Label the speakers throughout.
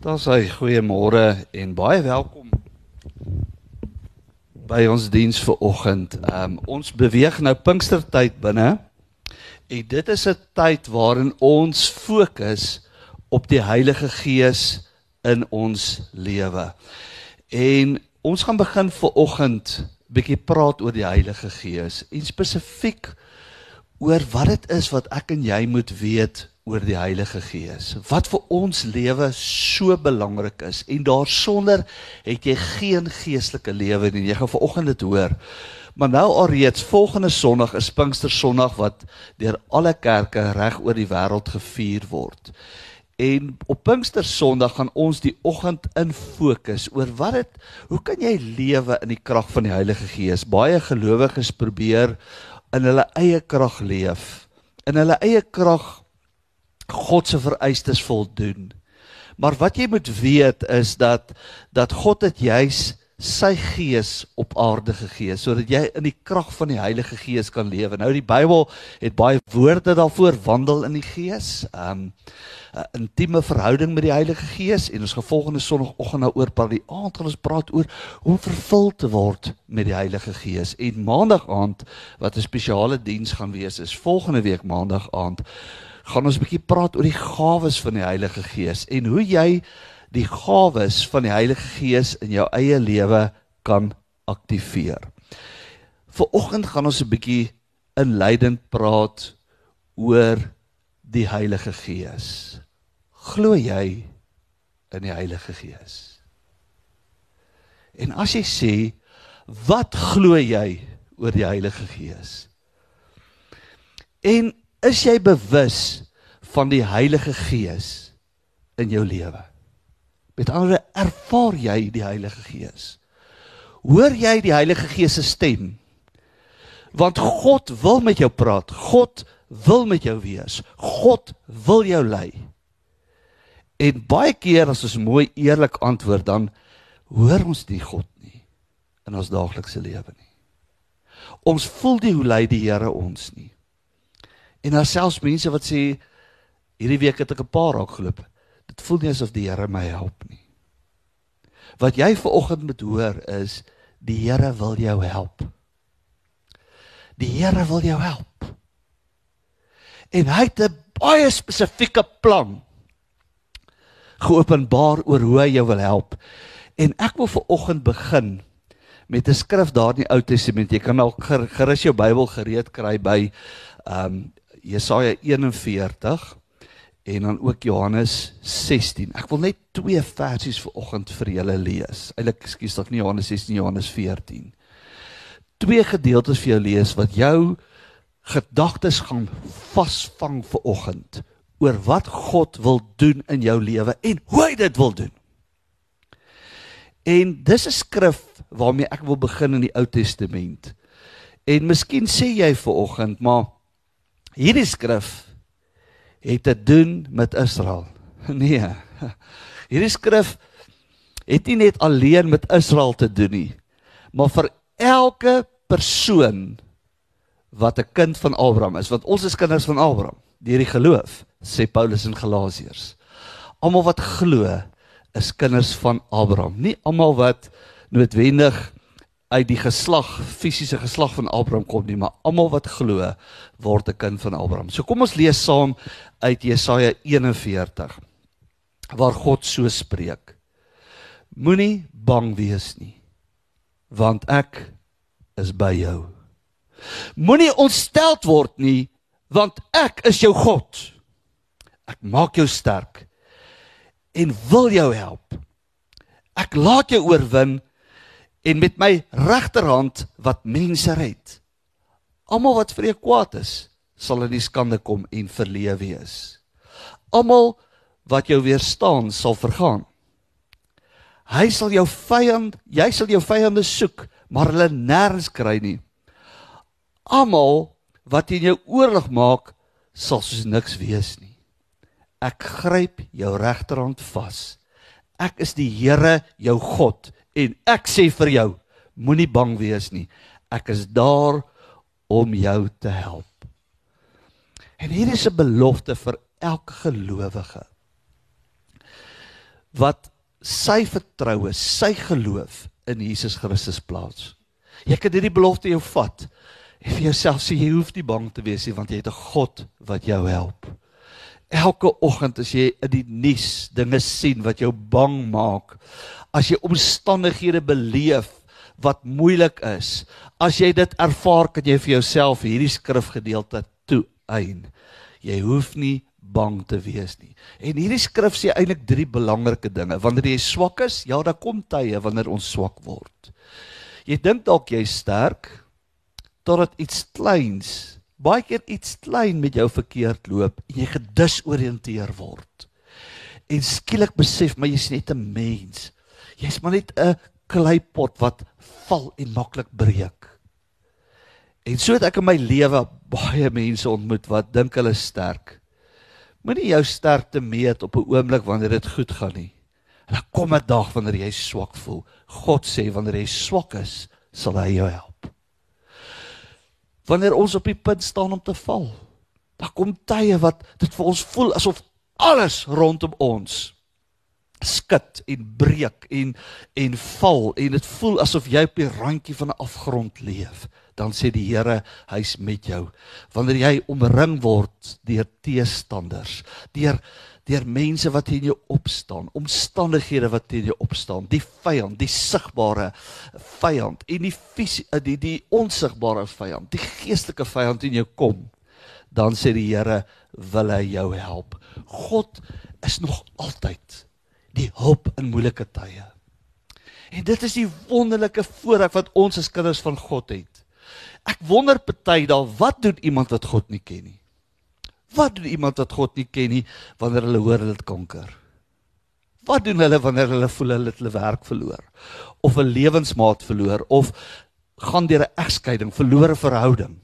Speaker 1: Daar's hy goeiemôre en baie welkom by ons diens vir oggend. Ehm um, ons beweeg nou Pinkstertyd binne. En dit is 'n tyd waarin ons fokus op die Heilige Gees in ons lewe. En ons gaan begin vir oggend bietjie praat oor die Heilige Gees en spesifiek oor wat dit is wat ek en jy moet weet oor die Heilige Gees. Wat vir ons lewe so belangrik is en daarsonder het jy geen geestelike lewe nie. Jy gaan vanoggend dit hoor. Maar nou alreeds volgende Sondag is Pinkster Sondag wat deur alle kerke reg oor die wêreld gevier word. En op Pinkster Sondag gaan ons die oggend in fokus oor wat dit hoe kan jy lewe in die krag van die Heilige Gees? Baie gelowiges probeer in hulle eie krag leef. In hulle eie krag God se vereistes voldoen. Maar wat jy moet weet is dat dat God het juis sy gees op aarde gegee sodat jy in die krag van die Heilige Gees kan lewe. Nou die Bybel het baie woorde daarvoor wandel in die Gees. Um 'n intieme verhouding met die Heilige Gees en ons volgende Sondagoggend nou oor praat die aand gaan ons praat oor hoe vervul te word met die Heilige Gees. En Maandag aand wat 'n spesiale diens gaan wees is volgende week Maandag aand gaan ons 'n bietjie praat oor die gawes van die Heilige Gees en hoe jy die gawes van die Heilige Gees in jou eie lewe kan aktiveer. Viroggend gaan ons 'n bietjie inleidend praat oor die Heilige Gees. Glo jy in die Heilige Gees? En as jy sê, wat glo jy oor die Heilige Gees? En is jy bewus van die Heilige Gees in jou lewe? Met ander ervaar jy die Heilige Gees? Hoor jy die Heilige Gees se stem? Want God wil met jou praat. God wil met jou wees. God wil jou lei. En baie keer as ons mooi eerlik antwoord dan hoor ons nie God nie in ons daaglikse lewe nie. Ons voel nie hoe lei die Here ons nie. En daar selfs mense wat sê hierdie week het ek 'n paar raak geloop. Dit voel nie asof die Here my help nie. Wat jy ver oggend moet hoor is die Here wil jou help. Die Here wil jou help. En hy het 'n baie spesifieke plan geopenbaar oor hoe hy jou wil help. En ek wil ver oggend begin met 'n skrif daar in die Ou Testament. Jy kan al gerus jou Bybel gereed kry by ehm um, Jesaja 41 en dan ook Johannes 16. Ek wil net twee versies vir oggend vir julle lees. Eilik, ekskuus, dalk nie Johannes 16 nie, Johannes 14. Twee gedeeltes vir jou lees wat jou gedagtes gaan vasvang vir oggend oor wat God wil doen in jou lewe en hoe hy dit wil doen. En dis 'n skrif waarmee ek wil begin in die Ou Testament. En miskien sê jy vir oggend, maar Hierdie skrif het te doen met Israel. Nee. Hierdie skrif het nie net alleen met Israel te doen nie, maar vir elke persoon wat 'n kind van Abraham is, want ons is kinders van Abraham deur die geloof, sê Paulus in Galasiërs. Almal wat glo is kinders van Abraham, nie almal wat noodwendig uit die geslag, fisiese geslag van Abraham kom nie, maar almal wat glo word 'n kind van Abraham. So kom ons lees saam uit Jesaja 41 waar God so spreek. Moenie bang wees nie, want ek is by jou. Moenie ontstel word nie, want ek is jou God. Ek maak jou sterk en wil jou help. Ek laat jou oorwin en met my regterhand wat mense red. Almal wat vir jou kwaad is, sal in die skande kom en verleë wees. Almal wat jou weerstaan, sal vergaan. Hy sal jou vyand, jy sal jou vyande soek, maar hulle nêrens kry nie. Almal wat in jou oorlog maak, sal soos niks wees nie. Ek gryp jou regterhand vas. Ek is die Here, jou God En ek sê vir jou, moenie bang wees nie. Ek is daar om jou te help. En hier is 'n belofte vir elke gelowige. wat sy vertroue, sy geloof in Jesus Christus plaas. Jy kan hierdie belofte jou vat en vir jouself sê jy hoef nie bang te wees nie want jy het 'n God wat jou help. Elke oggend as jy in die nuus dinge sien wat jou bang maak, as jy omstandighede beleef wat moeilik is, as jy dit ervaar, kan jy vir jouself hierdie skrifgedeelte toeëien. Jy hoef nie bang te wees nie. En hierdie skrif sê eintlik drie belangrike dinge. Wanneer jy swak is, ja, daar kom tye wanneer ons swak word. Jy dink dalk jy's sterk totdat iets kleins, baie keer iets klein met jou verkeerd loop en jy gedisoriënteer word. En skielik besef maar jy's net 'n mens. Jy's maar net 'n kleipot wat val en maklik breek. En so het ek in my lewe baie mense ontmoet wat dink hulle sterk. Moenie jou sterkte meet op 'n oomblik wanneer dit goed gaan nie. Dan kom 'n dag wanneer jy swak voel. God sê wanneer jy swak is, sal hy jou help. Wanneer ons op die punt staan om te val, dan kom tye wat dit vir ons voel asof alles rondom ons skud en breek en en val en dit voel asof jy op die randjie van 'n afgrond leef dan sê die Here hy's met jou. Wanneer jy omring word deur teestanders, deur deur mense wat teen jou opstaan, omstandighede wat teen jou opstaan, die vyand, die sigbare vyand en die visie, eh, die die onsigbare vyand, die geestelike vyand in jou kom, dan sê die Here wil hy jou help. God is nog altyd die hulp in moeilike tye. En dit is die wonderlike voorreg wat ons as kinders van God het. Ek wonder party daar wat doen iemand wat God nie ken nie? Wat doen iemand wat God nie ken nie wanneer hulle hoor hulle het kanker? Wat doen hulle wanneer hulle voel hulle het hulle werk verloor of 'n lewensmaat verloor of gaan deur 'n egskeiding, verloor 'n verhouding?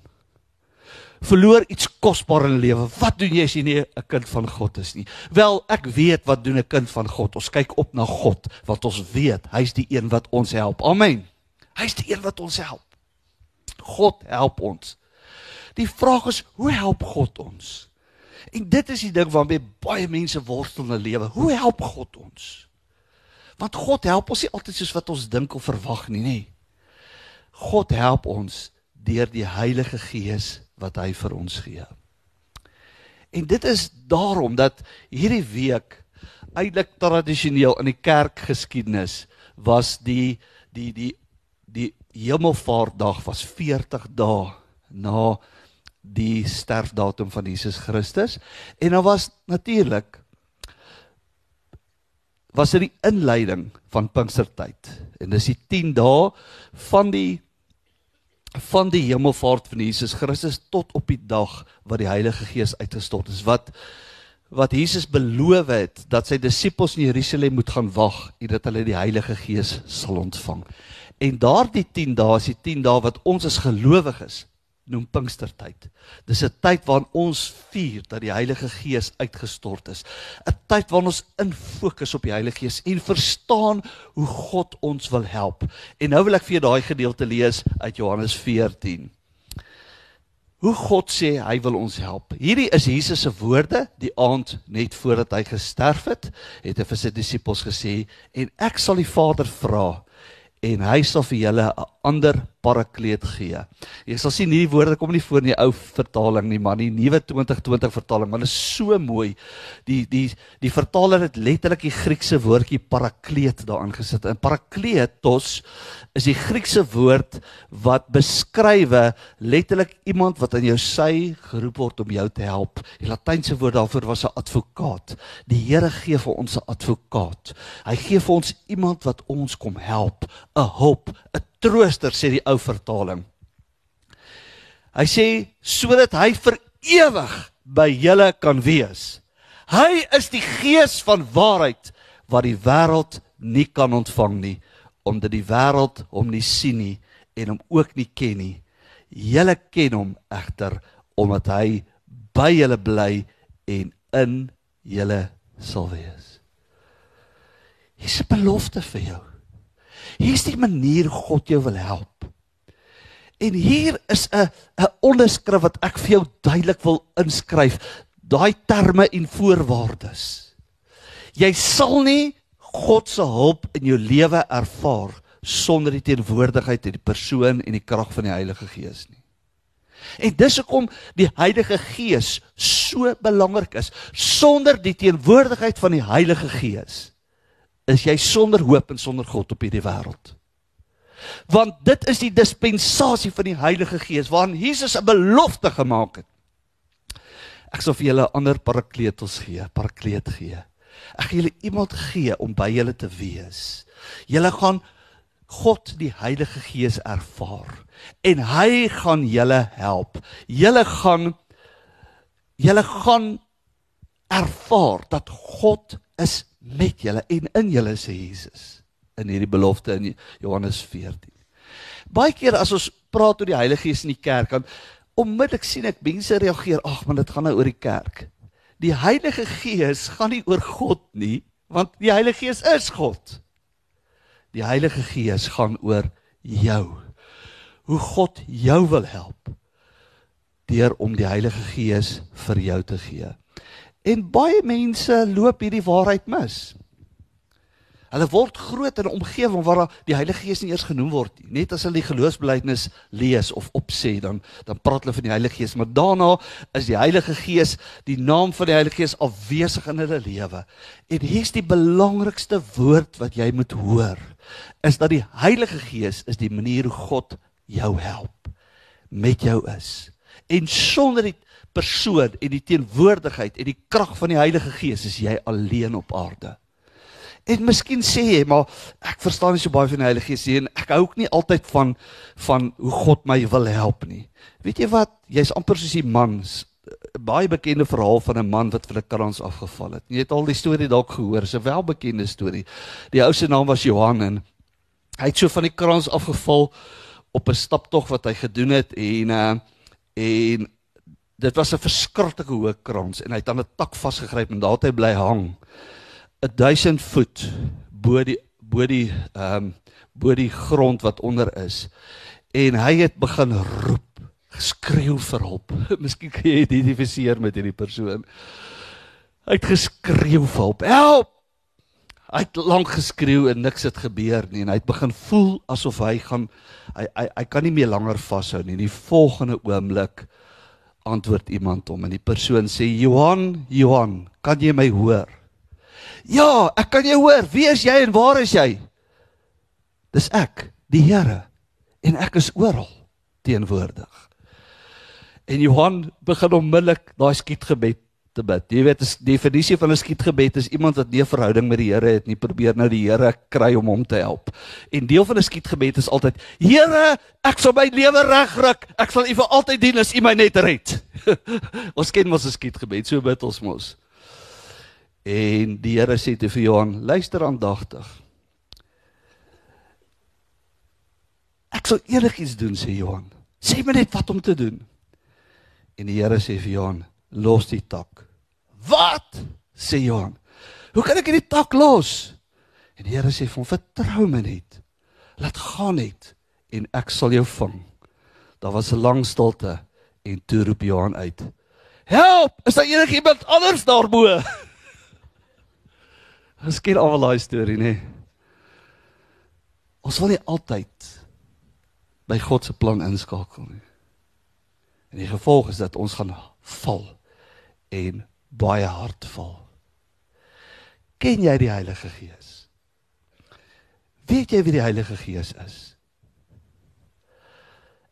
Speaker 1: Verloor iets kosbaar in lewe. Wat doen jy as jy nie 'n kind van God is nie? Wel, ek weet wat doen 'n kind van God. Ons kyk op na God want ons weet hy's die een wat ons help. Amen. Hy's die een wat ons help. God help ons. Die vraag is, hoe help God ons? En dit is die ding waarmee baie mense worstel in hulle lewe. Hoe help God ons? Want God help ons nie altyd soos wat ons dink of verwag nie, nê. God help ons deur die Heilige Gees wat hy vir ons gee. En dit is daarom dat hierdie week eintlik tradisioneel in die kerkgeskiedenis was die die die die Hemelvaartdag was 40 dae na die sterfdatum van Jesus Christus en dan was natuurlik was dit die inleiding van Pinkstertyd en dis die 10 dae van die van die hemelvaart van Jesus Christus tot op die dag wat die Heilige Gees uitgestort is wat wat Jesus beloof het dat sy disippels in Jerusalem moet gaan wag en dat hulle die Heilige Gees sal ontvang. En daardie 10 dae is die 10 dae wat ons as gelowiges noem Pinkstertyd. Dis 'n tyd waarin ons vier dat die Heilige Gees uitgestort is. 'n Tyd waarin ons in fokus op die Heilige Gees en verstaan hoe God ons wil help. En nou wil ek vir jou daai gedeelte lees uit Johannes 14. Hoe God sê hy wil ons help. Hierdie is Jesus se woorde die aand net voordat hy gesterf het, het hy vir sy disippels gesê en ek sal die Vader vra en hy sal vir julle 'n ander parakleet gee. Jy sal sien hierdie woorde kom nie voor in die ou vertaling nie, maar die nuwe 2020 vertaling, want dit is so mooi. Die die die vertaler het letterlik die Griekse woordjie parakleet daarin gesit. En parakletos is die Griekse woord wat beskrywe letterlik iemand wat aan jou sy geroep word om jou te help. Die latynse woord daarvoor was 'n advokaat. Die Here gee vir ons 'n advokaat. Hy gee vir ons iemand wat ons kom help, 'n hulp, 'n trooster sê die ou vertaling. Hy sê sodat hy vir ewig by julle kan wees. Hy is die gees van waarheid wat die wêreld nie kan ontvang nie omdat die wêreld hom nie sien nie en hom ook nie ken nie. Julle ken hom egter omdat hy by julle bly en in julle sal wees. Hier's 'n belofte vir jou. Hier's die manier God jou wil help. En hier is 'n 'n onderskrif wat ek vir jou duidelik wil inskryf, daai terme en voorwaardes. Jy sal nie God se hulp in jou lewe ervaar sonder die teenwoordigheid en die persoon en die krag van die Heilige Gees nie. En dis hoekom die Heilige Gees so belangrik is. Sonder die teenwoordigheid van die Heilige Gees is jy sonder hoop en sonder God op hierdie wêreld. Want dit is die dispensasie van die Heilige Gees waarin Jesus 'n belofte gemaak het. Ek sal vir julle ander parakletos gee, parakleet gee. Ek gaan julle iemand gee om by julle te wees. Julle gaan God die Heilige Gees ervaar en hy gaan julle help. Julle gaan julle gaan ervaar dat God is met julle en in julle sê Jesus in hierdie belofte in Johannes 14. Baie keer as ons praat oor die Heilige Gees in die kerk, dan onmiddellik sien ek mense reageer, ag man, dit gaan nou oor die kerk. Die Heilige Gees gaan nie oor God nie, want die Heilige Gees is God. Die Heilige Gees gaan oor jou. Hoe God jou wil help deur om die Heilige Gees vir jou te gee. En baie mense loop hierdie waarheid mis. Hulle word groot in 'n omgewing waar die Heilige Gees nie eers genoem word nie. Net as hulle die geloofsbelijdenis lees of opsê, dan dan praat hulle van die Heilige Gees, maar daarna is die Heilige Gees, die naam van die Heilige Gees afwesig in hulle lewe. En hier's die belangrikste woord wat jy moet hoor, is dat die Heilige Gees is die manier hoe God jou help, met jou is. En sonder die persoon en die teenwoordigheid en die krag van die Heilige Gees is jy alleen op aarde. En miskien sê jy, maar ek verstaan nie so baie van die Heilige Gees nie en ek hou ook nie altyd van van hoe God my wil help nie. Weet jy wat? Jy's amper soos die mans baie bekende verhaal van 'n man wat vir 'n krans afgeval het. Jy het al die storie dalk gehoor, dis 'n welbekende storie. Die ou se naam was Johan en hy het so van die krans afgeval op 'n staptog wat hy gedoen het en uh en dit was 'n verskriklike hoë krans en hy het aan 'n tak vasgegryp en daar het hy bly hang. 1000 voet bo die bo die ehm um, bo die grond wat onder is. En hy het begin roep, geskreeu vir hulp. Miskien kan jy identifiseer met hierdie persoon. Hy het geskreeu vir hulp. Help! Hy het lank geskreeu en niks het gebeur nie en hy het begin voel asof hy gaan hy hy, hy kan nie meer langer vashou nie. Die volgende oomblik antwoord iemand hom en die persoon sê Johan, Johan, kan jy my hoor? Ja, ek kan jou hoor. Wie is jy en waar is jy? Dis ek, die Here. En ek is oral teenwoordig. En Johan begin onmiddellik daai skietgebed te bid. Jy weet, die definisie van 'n skietgebed is iemand wat nie 'n verhouding met die Here het nie, probeer nou die Here kry om hom te help. En deel van 'n skietgebed is altyd: Here, ek sal my lewe regruk. Ek sal U vir altyd dien as U my net red. ons ken mos 'n skietgebed, so bid ons mos. En die Here sê te vir Johan: "Luister aandagtig. Ek sal enigiets doen," sê Johan. "Sê my net wat om te doen." En die Here sê vir Johan: "Los die tak." "Wat?" sê Johan. "Hoe kan ek hierdie tak los?" En die Here sê vir hom: "Vertrou my net. Laat gaan net en ek sal jou vang." Daar was 'n lang stilte en toe roep Johan uit: "Help! Is daar enigiemand anders daarbo?" Ons ken almal daai storie, nê? Ons wil nie altyd by God se plan inskakel nie. En die gevolg is dat ons gaan val en baie hard val. Ken jy die Heilige Gees? Weet jy wie die Heilige Gees is?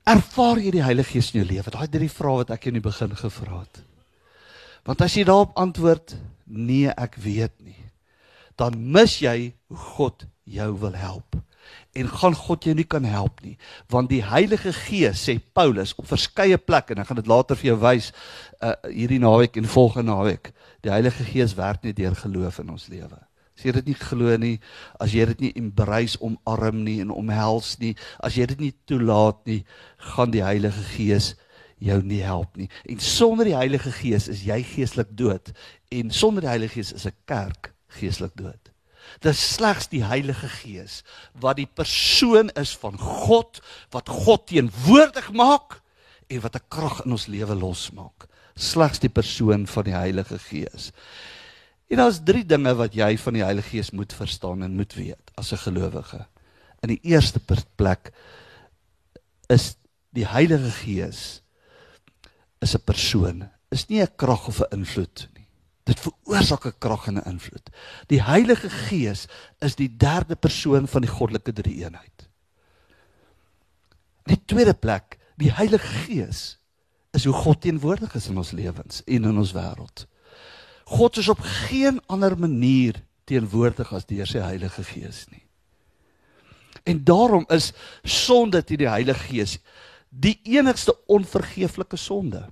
Speaker 1: Ervaar jy die Heilige Gees in jou lewe? Daai drie vrae wat ek in die begin gevra het. Want as jy daarop antwoord, nee, ek weet nie dan mis jy hoe God jou wil help. En gaan God jou nie kan help nie, want die Heilige Gees sê Paulus op verskeie plekke en ek gaan dit later vir jou wys uh hierdie naweek en volgende naweek. Die Heilige Gees werk nie deur geloof in ons lewe. As jy dit nie glo nie, as jy dit nie embrace omarm nie en omhels nie, as jy dit nie toelaat nie, gaan die Heilige Gees jou nie help nie. En sonder die Heilige Gees is jy geestelik dood en sonder die Heilige Gees is 'n kerk geestelik dood. Dis slegs die Heilige Gees wat die persoon is van God wat God teenwoordig maak en wat 'n krag in ons lewe losmaak. Slegs die persoon van die Heilige Gees. En daar's drie dinge wat jy van die Heilige Gees moet verstaan en moet weet as 'n gelowige. In die eerste plek is die Heilige Gees is 'n persoon, is nie 'n krag of 'n invloed. Dit veroorsaak 'n krag en 'n invloed. Die Heilige Gees is die derde persoon van die goddelike drie-eenheid. Die tweede plek, die Heilige Gees is hoe God teenwoordig is in ons lewens en in ons wêreld. God is op geen ander manier teenwoordig as deur sy Heilige Gees nie. En daarom is sonde teen die Heilige Gees die enigste onvergeeflike sonde.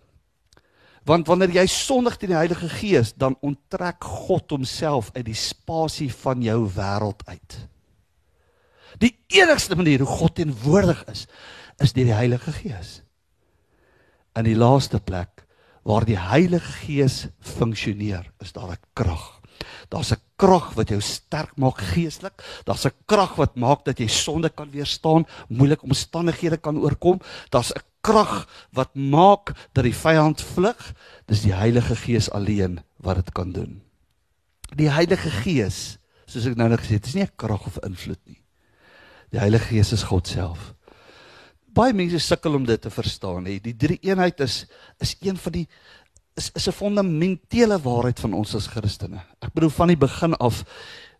Speaker 1: Want wanneer jy sondig teen die Heilige Gees, dan onttrek God homself uit die spasie van jou wêreld uit. Die enigste manier hoe God teenwoordig is, is deur die Heilige Gees. In die laaste plek waar die Heilige Gees funksioneer, is daar 'n krag. Daar's 'n krag wat jou sterk maak geestelik. Daar's 'n krag wat maak dat jy sonde kan weerstaan, moeilike omstandighede kan oorkom. Daar's 'n krag wat maak dat die vyand vlug. Dis die Heilige Gees alleen wat dit kan doen. Die Heilige Gees, soos ek nou net gesê het, is nie 'n krag of invloed nie. Die Heilige Gees is God self. Baie mense sukkel om dit te verstaan. Hè. Die drie eenheid is is een van die is is 'n fundamentele waarheid van ons as Christene. Ek bedoel van die begin af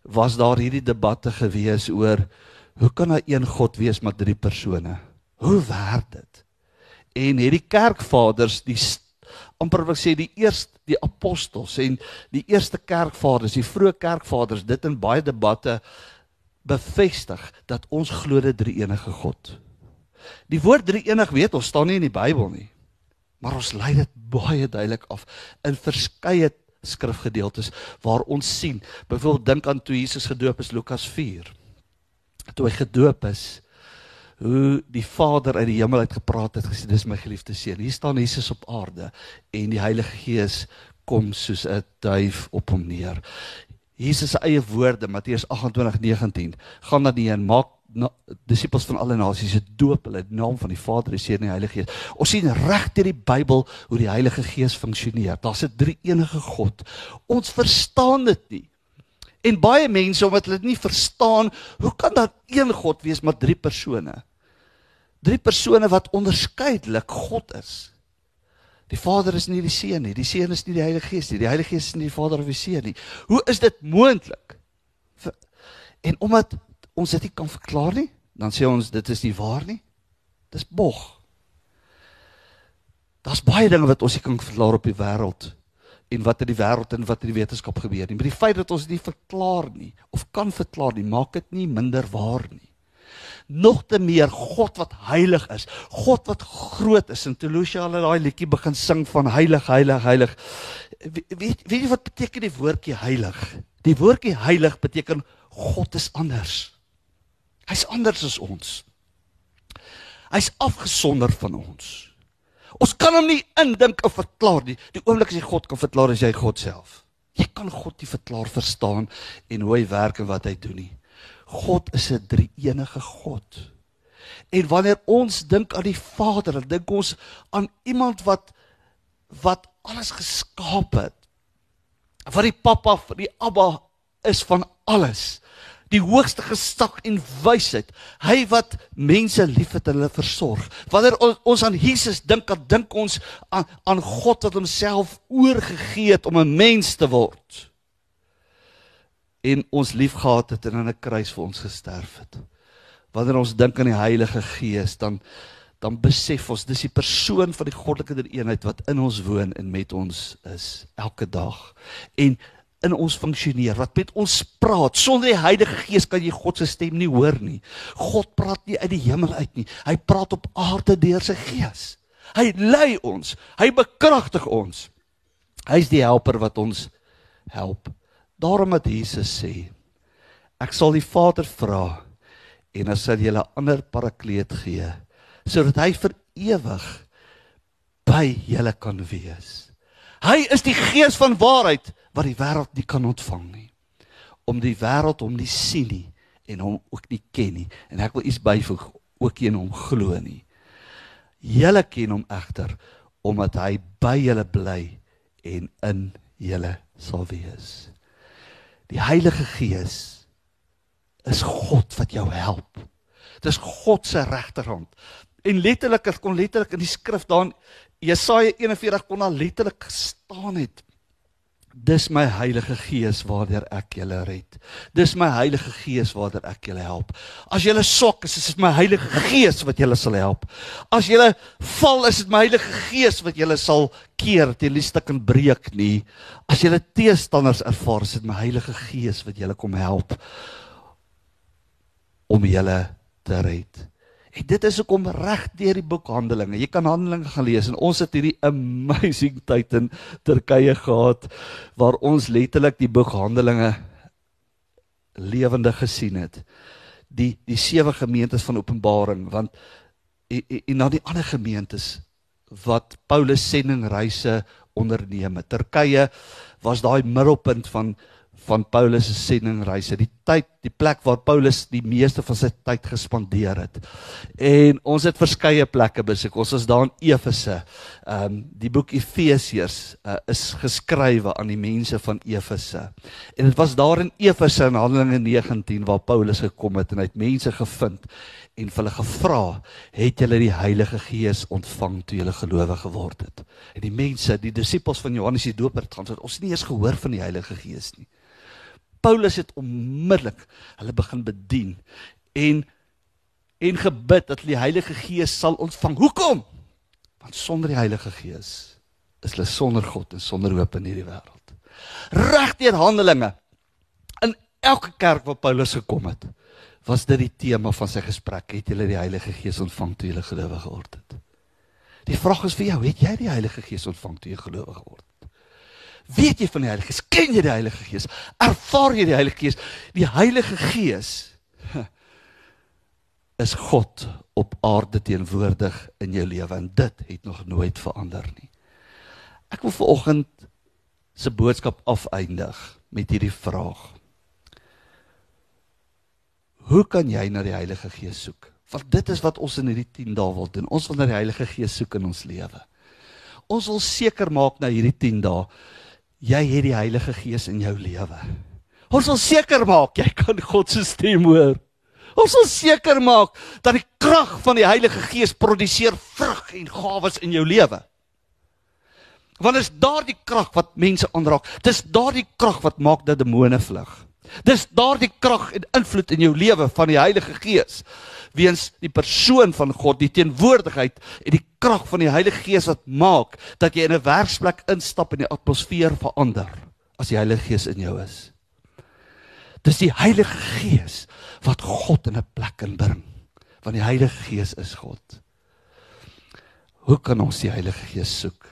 Speaker 1: was daar hierdie debatte gewees oor hoe kan daar een God wees met drie persone? Hoe werk dit? En hierdie kerkvaders, die amper wil sê die eerste die apostels en die eerste kerkvaders, die vroeë kerkvaders, dit in baie debatte bevestig dat ons glo dit drie enige God. Die woord drie enig weet ons staan nie in die Bybel nie. Maar ons lei dit baie duidelik af in verskeie skrifgedeeltes waar ons sien. Byvoorbeeld dink aan toe Jesus gedoop is Lukas 4. Toe hy gedoop is, hoe die Vader uit die hemel uit gepraat het gesê dis my geliefde seun. Hier staan Jesus op aarde en die Heilige Gees kom soos 'n duif op hom neer. Jesus se eie woorde Matteus 28:19 gaan dan nie en maak na, disippels van alle nasies se doop hulle in naam van die Vader, die Seun en die Heilige Gees. Ons sien reg deur die Bybel hoe die Heilige Gees funksioneer. Daar's 'n drie-enige God. Ons verstaan dit nie. En baie mense omdat hulle dit nie verstaan, hoe kan daar een God wees met drie persone? Drie persone wat onderskeidelik God is. Die Vader is nie die Seun nie, die Seun is nie die Heilige Gees nie, die Heilige Gees is nie die Vader of die Seun nie. Hoe is dit moontlik? En omdat ons dit nie kan verklaar nie, dan sê ons dit is nie waar nie. Dis bog. Daar's baie dinge wat ons nie kan verklaar op die wêreld en wat in die wêreld en wat in die wetenskap gebeur nie. Maar die feit dat ons dit nie verklaar nie of kan verklaar nie, maak dit nie minder waar nie. Nog te meer God wat heilig is, God wat groot is. En Telusia het daai liedjie begin sing van heilig, heilig, heilig. Weet weet jy wat beteken die woordjie heilig? Die woordjie heilig beteken God is anders. Hy's anders as ons. Hy's afgesonder van ons. Ons kan hom nie indink of verklaar nie. Die oomblik as jy God kan verklaar, is jy God self. Jy kan God nie verklaar verstaan en hoe hy werk en wat hy doen nie. God is 'n drie-enige God. En wanneer ons dink aan die Vader, dan dink ons aan iemand wat wat alles geskaap het. Wat die Pappa, die Abba is van alles die hoogste gesag en wysheid. Hy wat mense liefhet en hulle versorg. Wanneer ons aan Jesus dink, dan dink ons aan aan God wat homself oorgegee het om 'n mens te word. En ons liefgehad het en aan 'n kruis vir ons gesterf het. Wanneer ons dink aan die Heilige Gees, dan dan besef ons dis die persoon van die goddelike eenheid wat in ons woon en met ons is elke dag. En in ons funksioneer, wat met ons praat. Sonder die Heilige Gees kan jy God se stem nie hoor nie. God praat nie uit die hemel uit nie. Hy praat op aarde deur sy Gees. Hy lei ons. Hy bekragtig ons. Hy's die helper wat ons help. Daarom het Jesus sê: Ek sal die Vader vra en hy sal julle ander parakleet gee sodat hy vir ewig by julle kan wees. Hy is die gees van waarheid wat die wêreld nie kan ontvang nie. Om die wêreld hom nie sien nie en hom ook nie ken nie. En ek wil iets byvoeg, ook een hom glo nie. Julle ken hom egter omdat hy by julle bly en in julle sal wees. Die Heilige Gees is God wat jou help. Dis God se regterhand. En letterlik, kon letterlik in die skrif daar Jesaja 41 kon daar letterlik gestaan het. Dis my Heilige Gees waardeur ek julle red. Dis my Heilige Gees waardeur ek julle help. As julle swak is, is dit my Heilige Gees wat julle sal help. As julle val, is dit my Heilige Gees wat julle sal keer, teen die stuk en breek nie. As julle teestanders ervaar, is dit my Heilige Gees wat julle kom help om julle te red. En dit is hoekom reg deur die boek Handelinge. Jy kan Handelinge gaan lees en ons het hierdie amazing tyd in Turkye gehad waar ons letterlik die boek Handelinge lewendig gesien het. Die die sewe gemeentes van Openbaring want en, en na die ander gemeentes wat Paulus sendingreise onderneem. Turkye was daai middelpunt van van Paulus se sendingreise, die tyd, die plek waar Paulus die meeste van sy tyd gespandeer het. En ons het verskeie plekke besoek. Ons was daar in Efese. Ehm um, die boek Efesiërs uh, is geskrywe aan die mense van Efese. En dit was daar in Efese in Handelinge 19 waar Paulus gekom het en hy het mense gevind en hulle gevra, het julle die Heilige Gees ontvang toe julle gelowig geword het? En die mense, die disippels van Johannes die Doper het gaan sê, ons het nie eens gehoor van die Heilige Gees nie. Paulus het onmiddellik hulle begin bedien en en gebid dat die Heilige Gees sal ontvang. Hoekom? Want sonder die Heilige Gees is hulle sonder God en sonder hoop in hierdie wêreld. Regdeur Handelinge in elke kerk waar Paulus gekom het, was dit die tema van sy gesprek. Het julle die Heilige Gees ontvang toe julle gelowig geword het? Die vraag is vir jou, het jy die Heilige Gees ontvang toe jy gelowig geword het? Weet jy van die Heilige Gees? Ken jy die Heilige Gees? Ervaar jy die Heilige Gees? Die Heilige Gees is God op aarde teenwoordig in jou lewe en dit het nog nooit verander nie. Ek wil vanoggend se boodskap afeindig met hierdie vraag. Hoe kan jy na die Heilige Gees soek? Want dit is wat ons in hierdie 10 dae wil doen. Ons wil na die Heilige Gees soek in ons lewe. Ons wil seker maak na hierdie 10 dae jy het die Heilige Gees in jou lewe. Ons wil seker maak jy kan God se stem hoor. Ons wil seker maak dat die krag van die Heilige Gees produseer vrug en gawes in jou lewe. Want is daardie krag wat mense aanraak. Dis daardie krag wat maak dat demone vlug. Dis daardie krag en invloed in jou lewe van die Heilige Gees weens die persoon van God, die teenwoordigheid en die krag van die Heilige Gees wat maak dat jy in 'n werksplek instap en die atmosfeer verander as die Heilige Gees in jou is. Dis die Heilige Gees wat God in 'n plek inbring. Want die Heilige Gees is God. Hoe kan ons die Heilige Gees soek?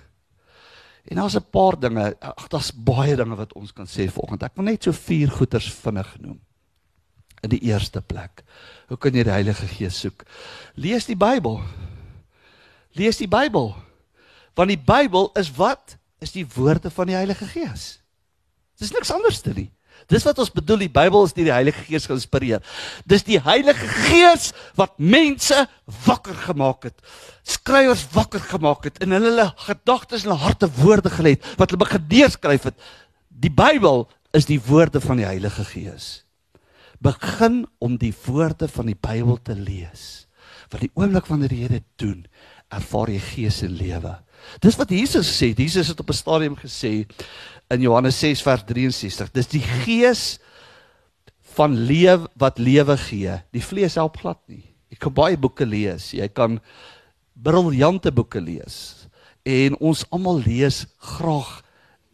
Speaker 1: En daar's 'n paar dinge, ag daar's baie dinge wat ons kan sê vanoggend. Ek wil net so vier goeters vinnig noem. In die eerste plek, hoe kan jy die Heilige Gees soek? Lees die Bybel. Lees die Bybel. Want die Bybel is wat? Is die woorde van die Heilige Gees. Dis niks anders te nie. Dis wat ons bedoel die Bybel is deur die Heilige Gees geïnspireer. Dis die Heilige Gees wat mense wakker gemaak het. Skrywers wakker gemaak het en hulle hulle gedagtes en hulle harte woorde gelê het wat hulle begin neerskryf het. Die Bybel is die woorde van die Heilige Gees. Begin om die woorde van die Bybel te lees. Want die oomblik wanneer jy dit doen, ervaar jy gees en lewe. Dis wat Jesus sê. Jesus het op 'n stadium gesê in Johannes 6 vers 63. Dis die gees van lewe wat lewe gee. Die vlees help glad nie. Jy kan baie boeke lees. Jy kan briljante boeke lees. En ons almal lees graag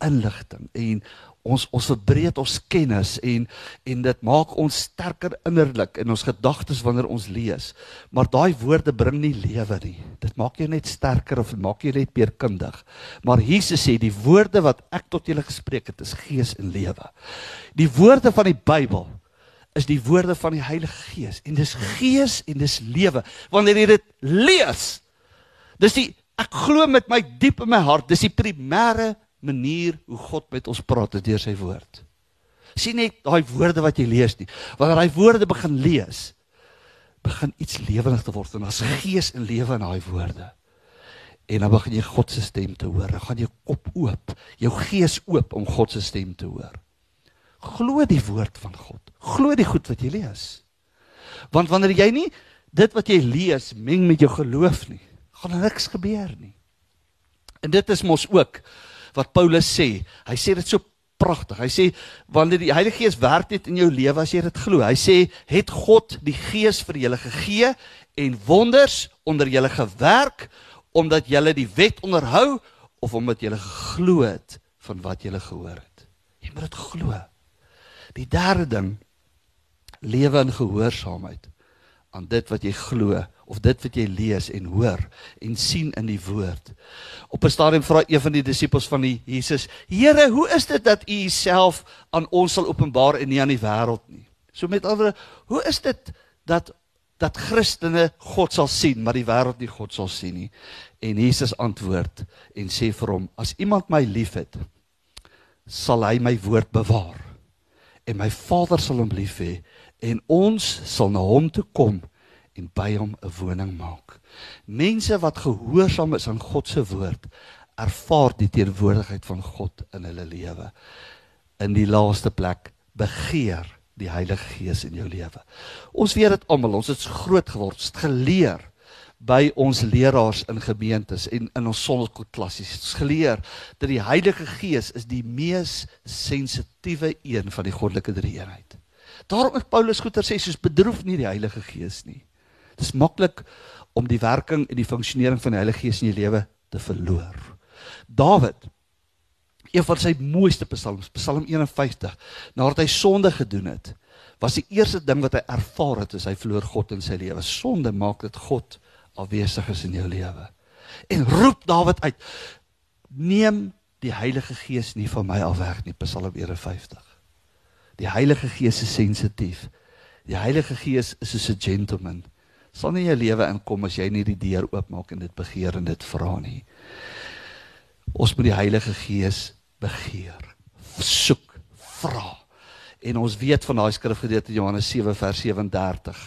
Speaker 1: inligting en ons ons verbreed ons kennis en en dit maak ons sterker innerlik in ons gedagtes wanneer ons lees. Maar daai woorde bring nie lewe nie. Dit maak jou net sterker of maak jou net meer kundig. Maar Jesus sê die woorde wat ek tot julle gespreek het is gees en lewe. Die woorde van die Bybel is die woorde van die Heilige Gees en dis gees en dis lewe. Wanneer jy dit lees, dis die ek glo met my diep in my hart, dis die primêre manier hoe God met ons praat deur sy woord. Sien net daai woorde wat jy lees nie. Wanneer daai woorde begin lees, begin iets lewendig te word en daar's gees en lewe in daai woorde. En dan begin jy God se stem te hoor. Dan gaan jou kop oop, jou gees oop om God se stem te hoor. Glo die woord van God. Glo die goed wat jy lees. Want wanneer jy nie dit wat jy lees meng met jou geloof nie, gaan niks gebeur nie. En dit is mos ook wat Paulus sê. Hy sê dit so pragtig. Hy sê wanneer die Heilige Gees werk net in jou lewe as jy dit glo. Hy sê het God die Gees vir julle gegee en wonders onder julle gewerk omdat julle die wet onderhou of omdat julle geglo het van wat julle gehoor het. Jy moet dit glo. Die derde ding lewe in gehoorsaamheid aan dit wat jy glo of dit wat jy lees en hoor en sien in die woord. Op 'n stadium vra een van die disippels van die Jesus: "Here, hoe is dit dat U Uself aan ons sal openbaar en nie aan die wêreld nie?" So met ander, hoe is dit dat dat Christene God sal sien, maar die wêreld nie God sal sien nie? En Jesus antwoord en sê vir hom: "As iemand my liefhet, sal hy my woord bewaar. En my Vader sal hom lief hê en ons sal na hom toe kom en by hom 'n woning maak. Mense wat gehoorsaam is aan God se woord, ervaar die teenwoordigheid van God in hulle lewe. In die laaste plek begeer die Heilige Gees in jou lewe. Ons weet dit almal, ons het groot geword, het geleer by ons leraars in gemeentes en in ons sonnaarskoolklassies geleer dat die Heilige Gees is die mees sensitiewe een van die goddelike drie-eenheid. Daarom het Paulus goeie sê soos bedroef nie die Heilige Gees nie. Dit is maklik om die werking en die funksionering van die Heilige Gees in jou lewe te verloor. Dawid een van sy mooiste psalms, Psalm 51, nadat hy sonde gedoen het, was die eerste ding wat hy ervaar het, is hy verloor God in sy lewe. Sonde maak dit God afwesig is in jou lewe. En roep Dawid uit: Neem die Heilige Gees nie van my af weg nie, Psalm 51. Die Heilige Gees is sensitief. Die Heilige Gees is soos 'n gentleman. Sal nie jou lewe inkom as jy nie die deur oopmaak en dit begeer en dit vra nie. Ons moet die Heilige Gees begeer, soek, vra. En ons weet van daai skrifgedeelte Johannes 7 vers 37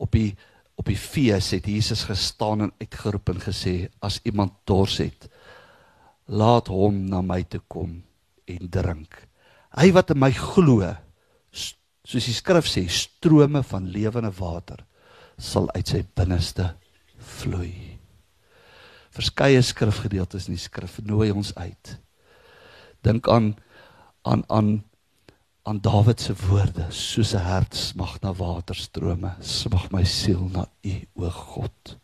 Speaker 1: op die op die fees het Jesus gestaan en uitgeroep en gesê as iemand dors het laat hom na my toe kom en drink hy wat in my glo soos die skrif sê strome van lewende water sal uit sy binneste vloei. Verskeie skrifgedeeltes in die skrif nooi ons uit. Dink aan aan aan aan Dawid se woorde soos 'n hart smag na waterstrome smag my siel na u o God.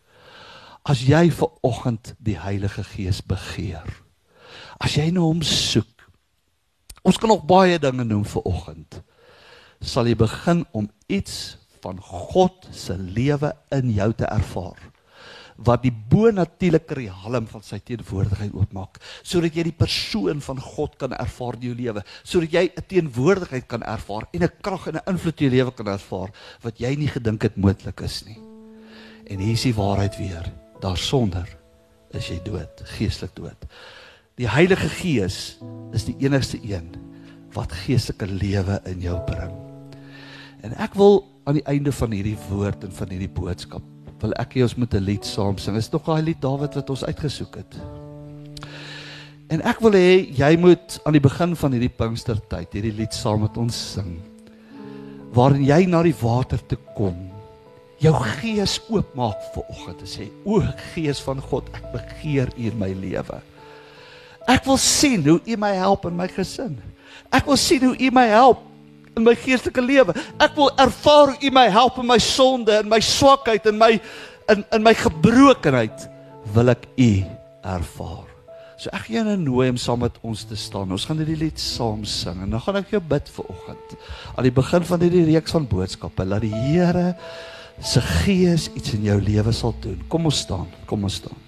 Speaker 1: As jy ver oggend die Heilige Gees begeer as jy na hom soek ons kan nog baie dinge noem vir oggend sal jy begin om iets van God se lewe in jou te ervaar wat die bonatuurlike riem van sy teenwoordigheid oopmaak sodat jy die persoon van God kan ervaar in jou lewe sodat jy 'n teenwoordigheid kan ervaar en 'n krag en 'n invloed in jou lewe kan ervaar wat jy nie gedink het moontlik is nie. En hier is die waarheid weer daarsonder is jy dood geestelik dood. Die Heilige Gees is die enigste een wat geestelike lewe in jou bring en ek wil aan die einde van hierdie woord en van hierdie boodskap wil ek hê ons moet 'n lied saam sing. Is nog daai lied Dawid wat ons uitgesoek het. En ek wil hê jy moet aan die begin van hierdie Pinkstertyd hierdie lied saam met ons sing. Waarin jy na die water toe kom. Jou gees oopmaak vir oggend en sê: "O Gees van God, ek begeer U in my lewe. Ek wil sien hoe U my help in my gesin. Ek wil sien hoe U my help in my geestelike lewe. Ek wil ervaar U my help in my sonde en my swakheid en my in in my gebrokenheid wil ek U ervaar. So ek gaan jou nooi om saam met ons te staan. Ons gaan hierdie lied saam sing en dan gaan ek jou bid vir oggend. Aan die begin van hierdie reeks van boodskappe, laat die Here se gees iets in jou lewe sal doen. Kom ons staan. Kom ons staan.